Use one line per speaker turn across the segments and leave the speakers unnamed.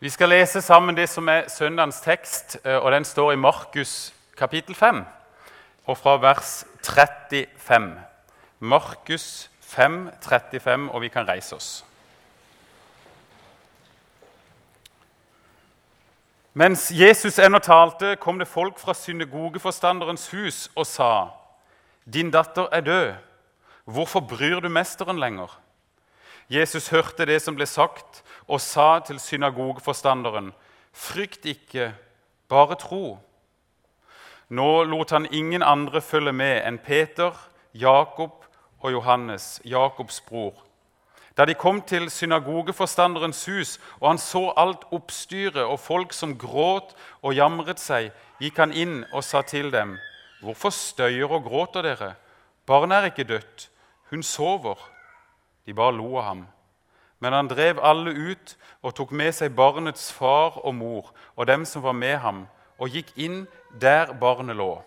Vi skal lese sammen det som er søndagens tekst, eh, og den står i Markus kapittel 5, og fra vers 35. Markus 5, 35, og vi kan reise oss. Mens Jesus ennå talte, kom det folk fra synagogeforstanderens hus og sa:" Din datter er død. Hvorfor bryr du mesteren lenger? Jesus hørte det som ble sagt, og sa til synagogeforstanderen.: Frykt ikke, bare tro. Nå lot han ingen andre følge med enn Peter, Jakob og Johannes, Jakobs bror. Da de kom til synagogeforstanderens hus, og han så alt oppstyret og folk som gråt og jamret seg, gikk han inn og sa til dem.: Hvorfor støyer og gråter dere? Barnet er ikke dødt, hun sover. De bare lo av ham. Men han drev alle ut og tok med seg barnets far og mor og dem som var med ham, og gikk inn der barnet lå.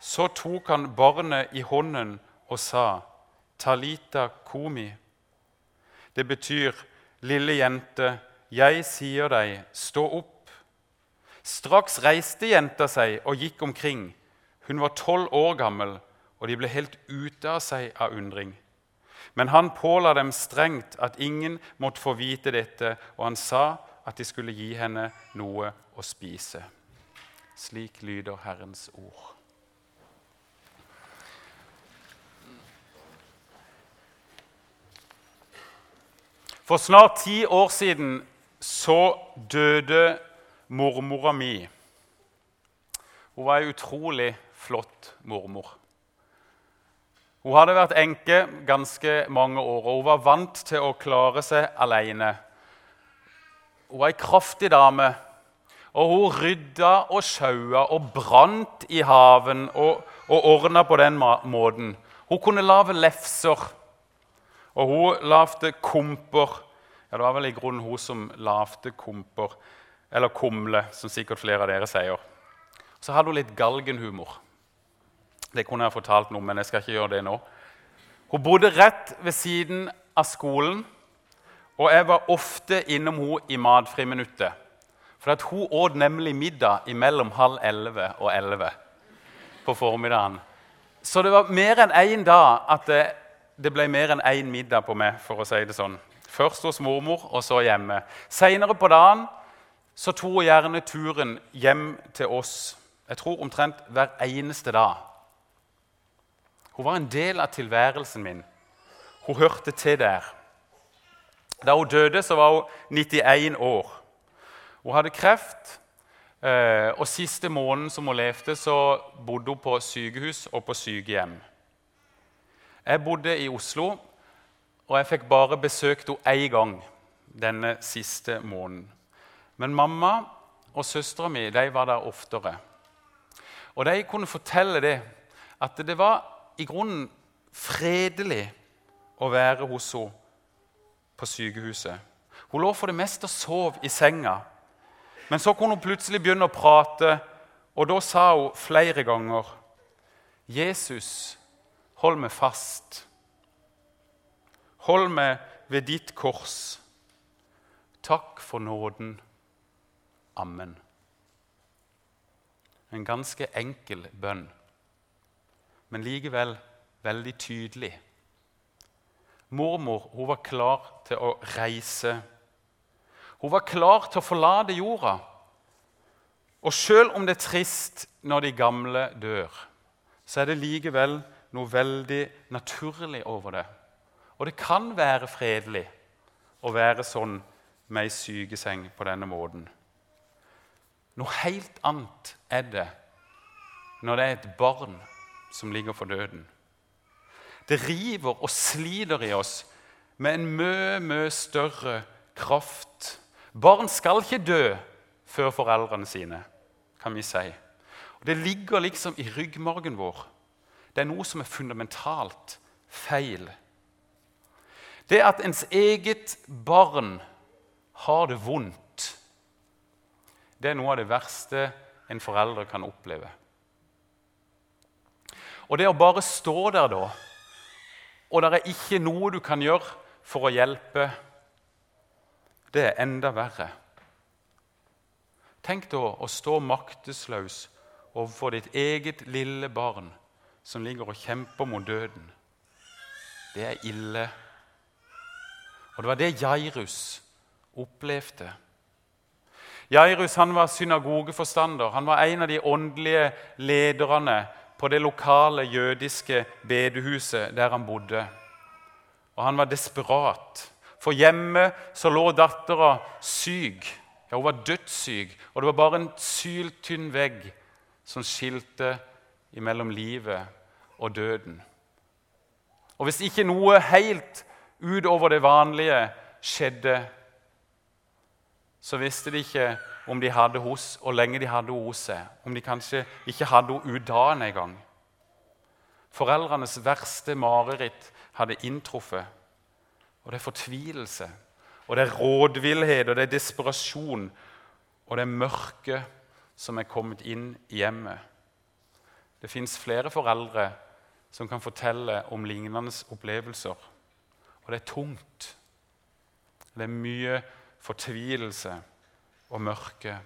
Så tok han barnet i hånden og sa, 'Talita komi'. Det betyr, 'Lille jente, jeg sier deg, stå opp'. Straks reiste jenta seg og gikk omkring. Hun var tolv år gammel, og de ble helt ute av seg av undring. Men han påla dem strengt at ingen måtte få vite dette, og han sa at de skulle gi henne noe å spise. Slik lyder Herrens ord. For snart ti år siden så døde mormora mi. Hun var ei utrolig flott mormor. Hun hadde vært enke ganske mange år, og hun var vant til å klare seg alene. Hun var ei kraftig dame, og hun rydda og sjaua og brant i haven og, og ordna på den måten. Hun kunne lage lefser, og hun lagde komper. Ja, Det var vel i grunnen hun som lagde komper, eller kumle, som sikkert flere av dere sier. Så hadde hun litt galgenhumor. Det kunne jeg fortalt noe, men jeg skal ikke gjøre det nå. Hun bodde rett ved siden av skolen, og jeg var ofte innom henne i matfriminuttet. For hun åt nemlig middag mellom halv elleve og elleve på formiddagen. Så det var mer enn én dag at det, det ble mer enn én middag på meg. for å si det sånn. Først hos mormor, og så hjemme. Seinere på dagen så tok hun gjerne turen hjem til oss. Jeg tror omtrent hver eneste dag. Hun var en del av tilværelsen min. Hun hørte til der. Da hun døde, så var hun 91 år. Hun hadde kreft, eh, og siste måneden som hun levde, så bodde hun på sykehus og på sykehjem. Jeg bodde i Oslo, og jeg fikk bare besøkt henne én gang denne siste måneden. Men mamma og søstera mi var der oftere. Og de kunne fortelle det, at det var i grunnen fredelig å være hos henne på sykehuset. Hun lå for det meste og sov i senga. Men så kunne hun plutselig begynne å prate, og da sa hun flere ganger Jesus, hold meg fast. Hold meg ved ditt kors. Takk for nåden. Amen. En ganske enkel bønn men likevel veldig tydelig. Mormor hun var klar til å reise. Hun var klar til å forlate jorda. Og selv om det er trist når de gamle dør, så er det likevel noe veldig naturlig over det. Og det kan være fredelig å være sånn med ei sykeseng på denne måten. Noe helt annet er det når det er et barn som ligger for døden. Det river og sliter i oss med en mye, mye større kraft. Barn skal ikke dø før foreldrene sine, kan vi si. Og det ligger liksom i ryggmargen vår. Det er noe som er fundamentalt feil. Det at ens eget barn har det vondt, det er noe av det verste en forelder kan oppleve. Og det å bare stå der da, og det er ikke noe du kan gjøre for å hjelpe, det er enda verre. Tenk da å stå maktesløs overfor ditt eget lille barn som ligger og kjemper mot døden. Det er ille. Og det var det Jairus opplevde. Jairus han var synagogeforstander. Han var en av de åndelige lederne på det lokale jødiske bedehuset der han bodde. Og han var desperat. For hjemme så lå dattera syk. Ja, Hun var dødssyk, og det var bare en syltynn vegg som skilte mellom livet og døden. Og hvis ikke noe helt utover det vanlige skjedde, så visste de ikke om de hadde hos, og lenge de hadde henne hos seg. Om de kanskje ikke hadde henne ut dagen engang. Foreldrenes verste mareritt hadde inntruffet. Og det er fortvilelse, og det er rådvillhet, og det er desperasjon, og det er mørke som er kommet inn i hjemmet. Det fins flere foreldre som kan fortelle om lignende opplevelser. Og det er tungt. Det er mye fortvilelse og mørke.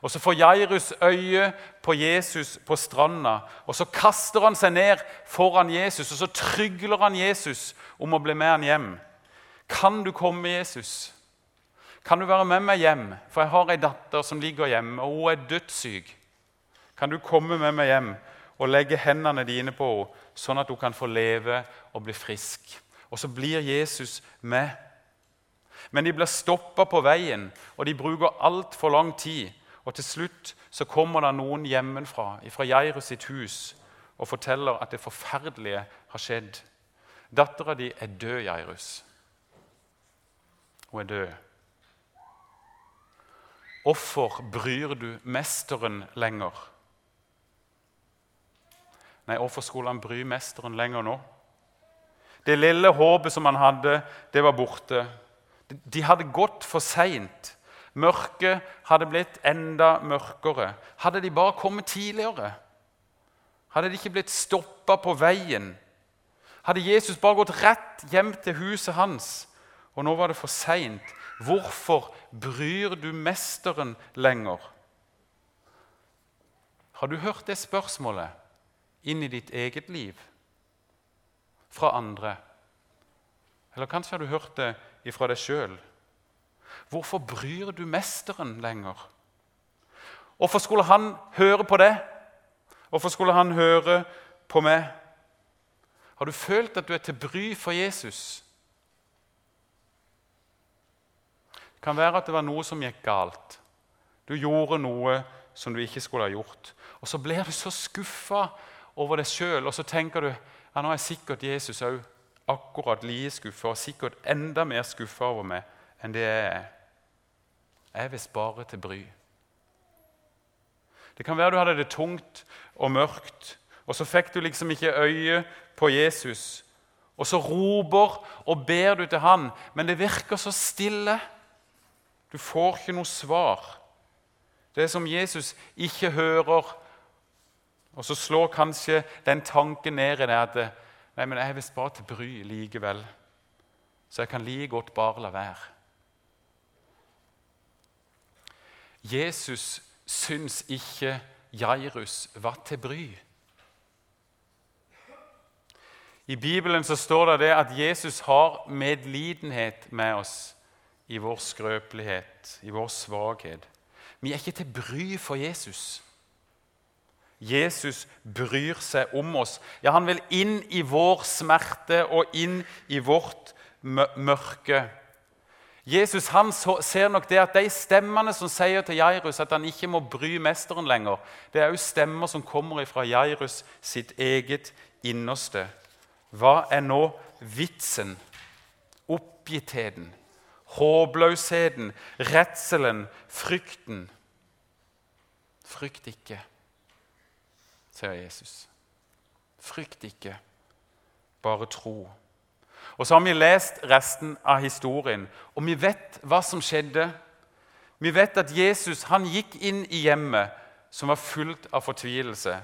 Og Så får Jairus øye på Jesus på stranda, og så kaster han seg ned foran Jesus og så trygler han Jesus om å bli med han hjem. Kan du komme, Jesus? Kan du være med meg hjem? For jeg har ei datter som ligger hjemme, og hun er dødssyk. Kan du komme med meg hjem og legge hendene dine på henne, sånn at hun kan få leve og bli frisk? Og så blir Jesus med. Men de blir stoppa på veien, og de bruker altfor lang tid. Og til slutt så kommer det noen hjemmefra, fra Jairus sitt hus, og forteller at det forferdelige har skjedd. Dattera di er død, Jairus. Hun er død. Hvorfor bryr du mesteren lenger? Nei, hvorfor skulle han bry mesteren lenger nå? Det lille håpet som han hadde, det var borte. De hadde gått for seint. Mørket hadde blitt enda mørkere. Hadde de bare kommet tidligere? Hadde de ikke blitt stoppa på veien? Hadde Jesus bare gått rett hjem til huset hans, og nå var det for seint? Hvorfor bryr du mesteren lenger? Har du hørt det spørsmålet inn i ditt eget liv fra andre? Eller kanskje har du hørt det ifra deg sjøl. Hvorfor bryr du mesteren lenger? Hvorfor skulle han høre på det? Hvorfor skulle han høre på meg? Har du følt at du er til bry for Jesus? Det kan være at det var noe som gikk galt. Du gjorde noe som du ikke skulle ha gjort. Og Så blir du så skuffa over deg sjøl, og så tenker du ja, nå er sikkert Jesus òg akkurat like skuffa, og sikkert enda mer skuffa over meg enn det jeg er. Jeg visst bare til bry. Det kan være du hadde det tungt og mørkt, og så fikk du liksom ikke øye på Jesus. Og så roper og ber du til han, men det virker så stille. Du får ikke noe svar. Det er som Jesus ikke hører. Og så slår kanskje den tanken ned i deg at Nei, men jeg er visst bare til bry likevel, så jeg kan like godt bare la være. Jesus syns ikke Jairus var til bry. I Bibelen så står det, det at Jesus har medlidenhet med oss i vår skrøpelighet, i vår svakhet. Vi er ikke til bry for Jesus. Jesus bryr seg om oss. Ja, han vil inn i vår smerte og inn i vårt mørke. Jesus han ser nok det at de stemmene som sier til Jairus at han ikke må bry mesteren lenger, det er jo stemmer som kommer fra Jairus sitt eget innerste. Hva er nå vitsen, oppgittheten, håpløsheten, redselen, frykten? Frykt ikke sier Jesus. Frykt ikke, bare tro. Og Så har vi lest resten av historien, og vi vet hva som skjedde. Vi vet at Jesus han gikk inn i hjemmet som var fullt av fortvilelse.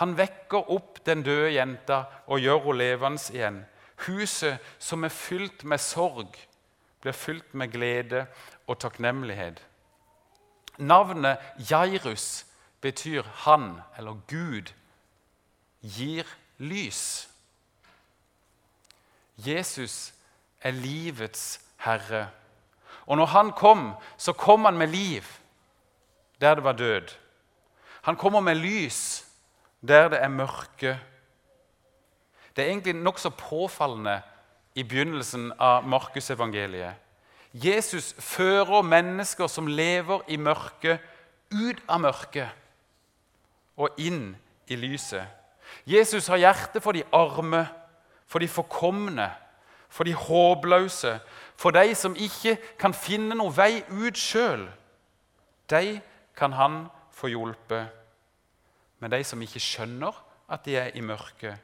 Han vekker opp den døde jenta og gjør henne levende igjen. Huset som er fylt med sorg, blir fylt med glede og takknemlighet. Navnet Jairus betyr 'han' eller 'Gud gir lys'. Jesus er livets herre. Og når han kom, så kom han med liv der det var død. Han kommer med lys der det er mørke. Det er egentlig nokså påfallende i begynnelsen av Markusevangeliet. Jesus fører mennesker som lever i mørket, ut av mørket og inn i lyset. Jesus har hjerte for de arme, for de forkomne, for de håpløse, for de som ikke kan finne noen vei ut sjøl. De kan han få hjulpet. Men de som ikke skjønner at de er i mørket,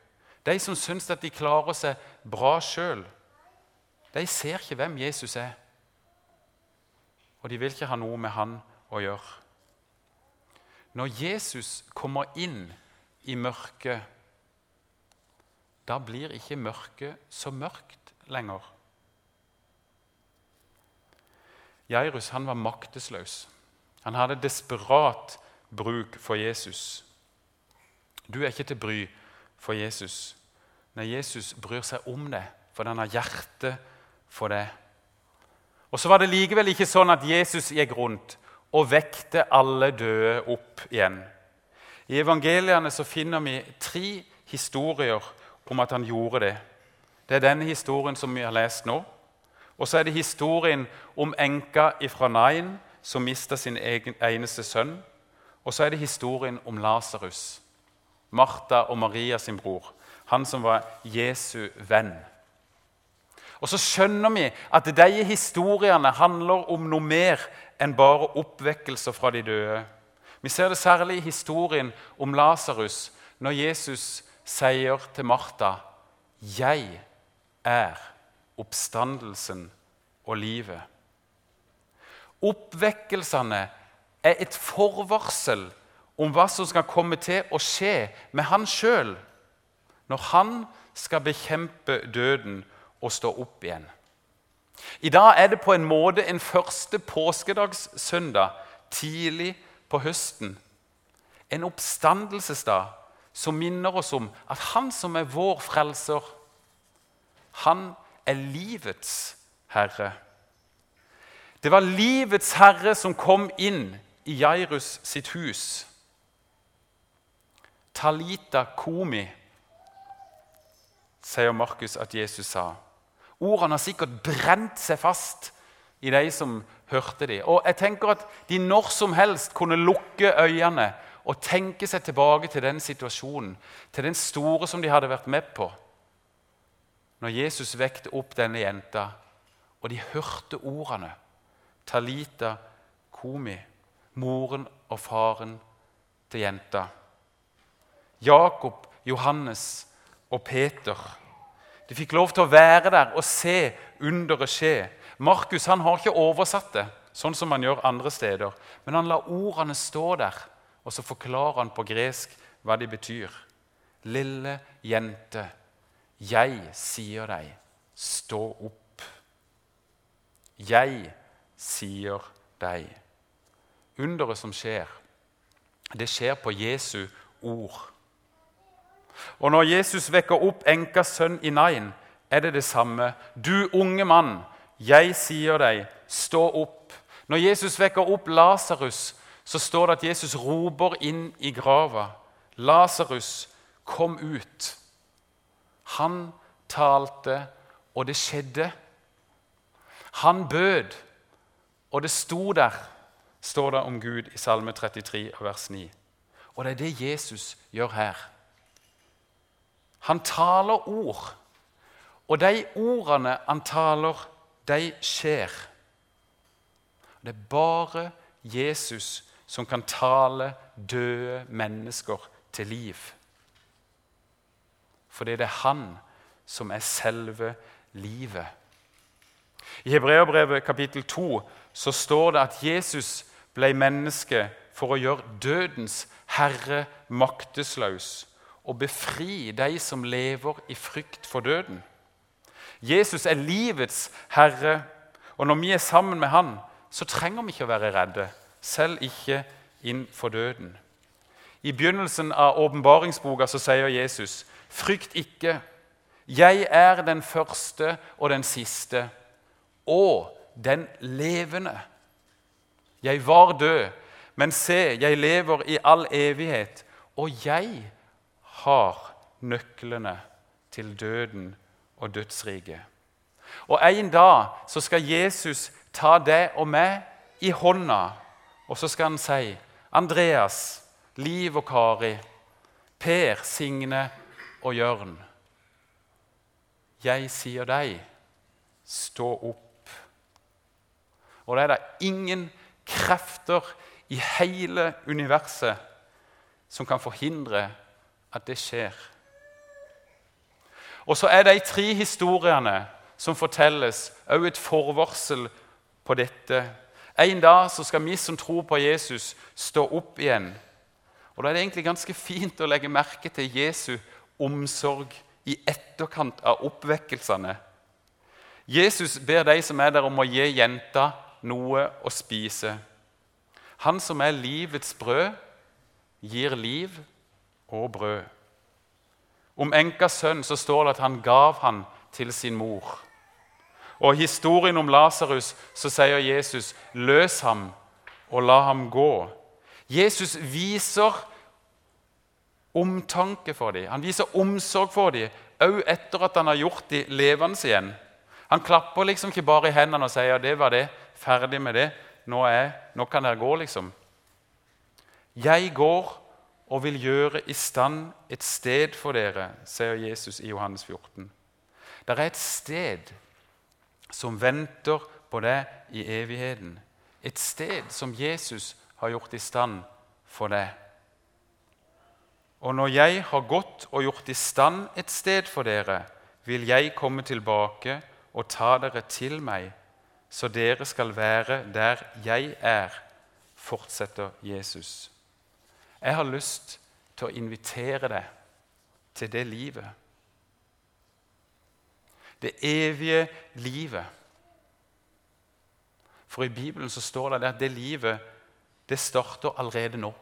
de som syns at de klarer seg bra sjøl, de ser ikke hvem Jesus er. Og de vil ikke ha noe med han å gjøre. Når Jesus kommer inn i mørket, da blir ikke mørket så mørkt lenger. Jairus han var maktesløs. Han hadde desperat bruk for Jesus. Du er ikke til bry for Jesus. Nei, Jesus bryr seg om det, for han har hjerte for det. Og så var det likevel ikke sånn at Jesus gikk rundt og vekte alle døde opp igjen. I evangeliene så finner vi tre historier om at han gjorde det. Det er denne historien som vi har lest nå. Og så er det historien om enka ifra Nain som mista sin egen, eneste sønn. Og så er det historien om Lasarus, Martha og Maria sin bror. Han som var Jesu venn. Og så skjønner vi at de historiene handler om noe mer enn bare oppvekkelser fra de døde. Vi ser det særlig i historien om Lasarus, når Jesus sier til Martha 'Jeg er oppstandelsen og livet'. Oppvekkelsene er et forvarsel om hva som skal komme til å skje med han sjøl når han skal bekjempe døden og stå opp igjen. I dag er det på en måte en første påskedagssøndag tidlig på høsten. En oppstandelsesdag som minner oss om at han som er vår frelser, han er livets herre. Det var livets herre som kom inn i Jairus sitt hus. Talita komi, sier Markus at Jesus sa. Ordene har sikkert brent seg fast i de som hørte dem. Og jeg tenker at de når som helst kunne lukke øynene og tenke seg tilbake til den situasjonen, til den store som de hadde vært med på. Når Jesus vekte opp denne jenta, og de hørte ordene Talita Komi, moren og faren til jenta. Jakob, Johannes og Peter de fikk lov til å være der og se underet skje. Markus han har ikke oversatt det sånn som han gjør andre steder, men han lar ordene stå der, og så forklarer han på gresk hva de betyr. Lille jente, jeg sier deg, stå opp. Jeg sier deg. Underet som skjer, det skjer på Jesu ord. Og når Jesus vekker opp enkas sønn i Nain, er det det samme. Du unge mann, jeg sier deg, stå opp. Når Jesus vekker opp Lasarus, så står det at Jesus roper inn i grava. Lasarus, kom ut. Han talte, og det skjedde. Han bød, og det sto der, står det om Gud i Salme 33, vers 9. Og det er det Jesus gjør her. Han taler ord, og de ordene han taler, de skjer. Det er bare Jesus som kan tale døde mennesker til liv. Fordi det er han som er selve livet. I Hebreabrevet kapittel 2 så står det at Jesus ble menneske for å gjøre dødens herre maktesløs og befri de som lever i frykt for døden. Jesus er livets herre, og når vi er sammen med han, så trenger vi ikke å være redde selv ikke inn for døden. I begynnelsen av åpenbaringsboka sier Jesus.: Frykt ikke, jeg er den første og den siste, og den levende. Jeg var død, men se, jeg lever i all evighet, og jeg har nøklene til døden og dødsriket. Og En dag så skal Jesus ta deg og meg i hånda, og så skal han si Andreas, Liv og Kari, Per, Signe og Jørn. Jeg sier deg, stå opp. Og det er det ingen krefter i hele universet som kan forhindre at det skjer. Og så er de tre historiene som fortelles, òg et forvarsel på dette. En dag så skal vi som tror på Jesus, stå opp igjen. Og Da er det egentlig ganske fint å legge merke til Jesu omsorg i etterkant av oppvekkelsene. Jesus ber de som er der, om å gi jenta noe å spise. Han som er livets brød, gir liv og brød. Om enkas sønn så står det at han gav han til sin mor. Og I historien om Lasarus sier Jesus, 'Løs ham og la ham gå'. Jesus viser omtanke for dem. Han viser omsorg for dem, òg etter at han har gjort dem levende igjen. Han klapper liksom ikke bare i hendene og sier 'det var det, ferdig med det', nå, er, nå kan dere gå', liksom. Jeg går og vil gjøre i stand et sted for dere, sier Jesus i Johannes 14. Det er et sted som venter på deg i evigheten. Et sted som Jesus har gjort i stand for deg. Og når jeg har gått og gjort i stand et sted for dere, vil jeg komme tilbake og ta dere til meg, så dere skal være der jeg er, fortsetter Jesus. Jeg har lyst til å invitere deg til det livet. Det evige livet. For i Bibelen så står det at det livet det starter allerede nå,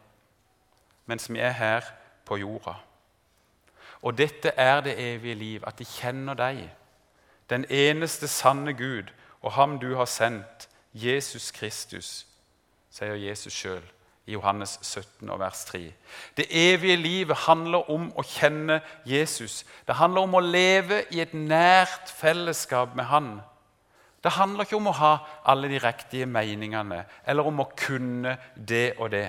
mens vi er her på jorda. Og dette er det evige liv, at de kjenner deg, den eneste sanne Gud, og ham du har sendt, Jesus Kristus, sier Jesus sjøl i Johannes 17, vers 3. Det evige livet handler om å kjenne Jesus. Det handler om å leve i et nært fellesskap med Han. Det handler ikke om å ha alle de riktige meningene eller om å kunne det og det.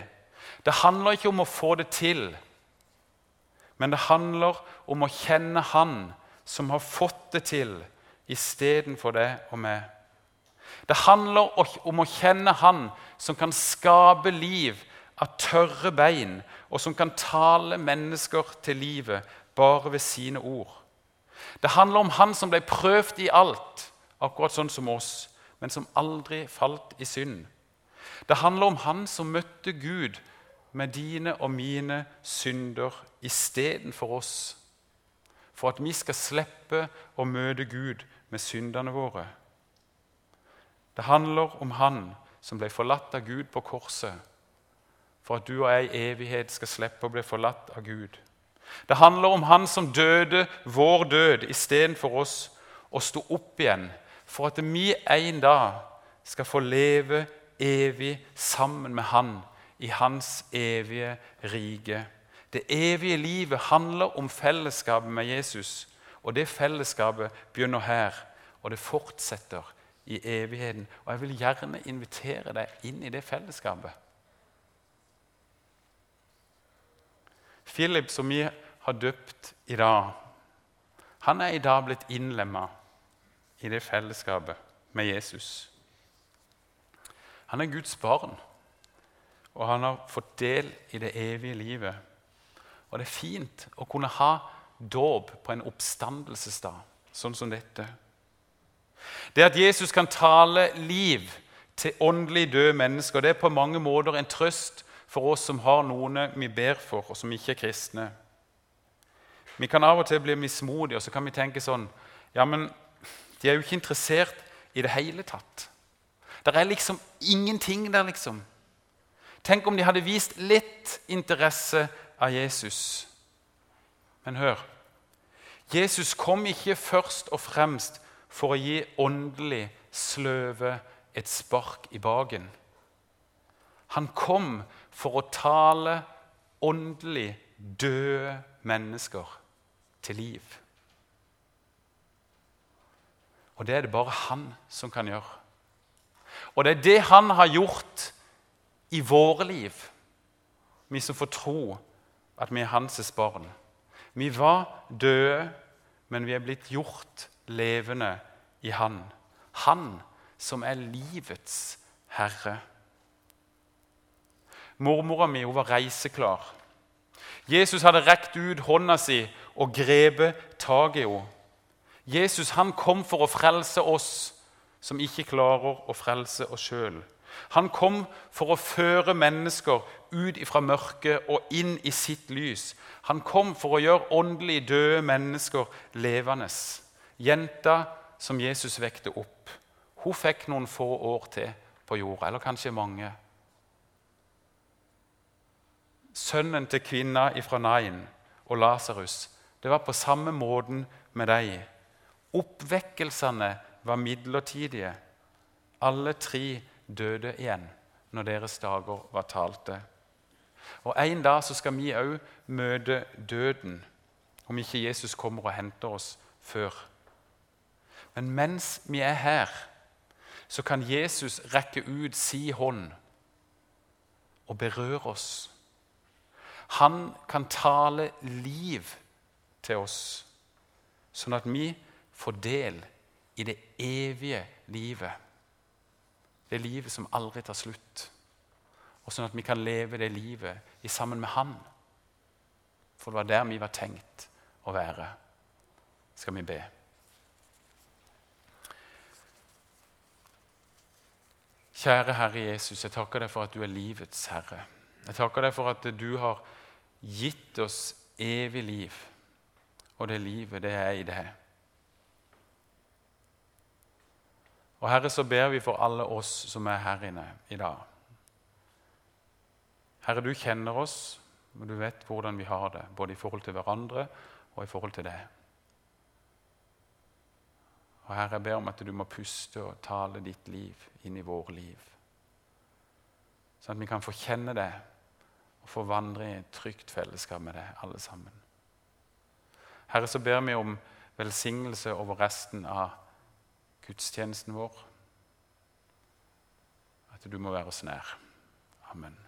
Det handler ikke om å få det til, men det handler om å kjenne Han som har fått det til, istedenfor det og meg. Det handler om å kjenne Han som kan skape liv av tørre bein, og som kan tale mennesker til livet bare ved sine ord. Det handler om Han som ble prøvd i alt, akkurat sånn som oss, men som aldri falt i synd. Det handler om Han som møtte Gud med dine og mine synder istedenfor oss, for at vi skal slippe å møte Gud med syndene våre. Det handler om Han som ble forlatt av Gud på korset, for at du og jeg i evighet skal slippe å bli forlatt av Gud. Det handler om Han som døde vår død istedenfor oss, og sto opp igjen for at vi en dag skal få leve evig sammen med Han i Hans evige rike. Det evige livet handler om fellesskapet med Jesus, og det fellesskapet begynner her, og det fortsetter i evigheten. Og jeg vil gjerne invitere deg inn i det fellesskapet. Philip, som vi har døpt i dag, han er i dag blitt innlemma i det fellesskapet med Jesus. Han er Guds barn, og han har fått del i det evige livet. Og det er fint å kunne ha dåp på en oppstandelsesdag, sånn som dette. Det at Jesus kan tale liv til åndelig døde mennesker, det er på mange måter en trøst for oss som har noen vi ber for, og som ikke er kristne. Vi kan av og til bli mismodige og så kan vi tenke sånn Ja, men de er jo ikke interessert i det hele tatt. Det er liksom ingenting der, liksom. Tenk om de hadde vist litt interesse av Jesus. Men hør Jesus kom ikke først og fremst for å gi åndelig sløve et spark i baken. Han kom for å tale åndelig døde mennesker til liv. Og det er det bare han som kan gjøre. Og det er det han har gjort i våre liv, vi som får tro at vi er hans barn. Vi var døde, men vi er blitt gjort levende i Han. Han som er livets herre. Mormora mi var reiseklar. Jesus hadde rekt ut hånda si og grepet tak i henne. Jesus han kom for å frelse oss som ikke klarer å frelse oss sjøl. Han kom for å føre mennesker ut fra mørket og inn i sitt lys. Han kom for å gjøre åndelig døde mennesker levende. Jenta som Jesus vekte opp, hun fikk noen få år til på jorda, eller kanskje mange. Sønnen til kvinna ifra Nain og Lasarus, det var på samme måten med deg. Oppvekkelsene var midlertidige. Alle tre døde igjen når deres dager var talte. Og En dag så skal vi òg møte døden, om ikke Jesus kommer og henter oss før. Men mens vi er her, så kan Jesus rekke ut si hånd og berøre oss. Han kan tale liv til oss, sånn at vi får del i det evige livet. Det livet som aldri tar slutt. Og sånn at vi kan leve det livet sammen med Han. For det var der vi var tenkt å være. Skal vi be. Kjære Herre Jesus, jeg takker deg for at du er livets herre. Jeg takker deg for at du har gitt oss evig liv, og det livet, det er i deg. Og Herre, så ber vi for alle oss som er her inne i dag. Herre, du kjenner oss, og du vet hvordan vi har det, både i forhold til hverandre og i forhold til deg. Og Herre, jeg ber om at du må puste og tale ditt liv inn i våre liv. Sånn at vi kan få kjenne det og få vandre i et trygt fellesskap med deg, alle sammen. Herre, så ber vi om velsignelse over resten av gudstjenesten vår. At du må være oss nær. Amen.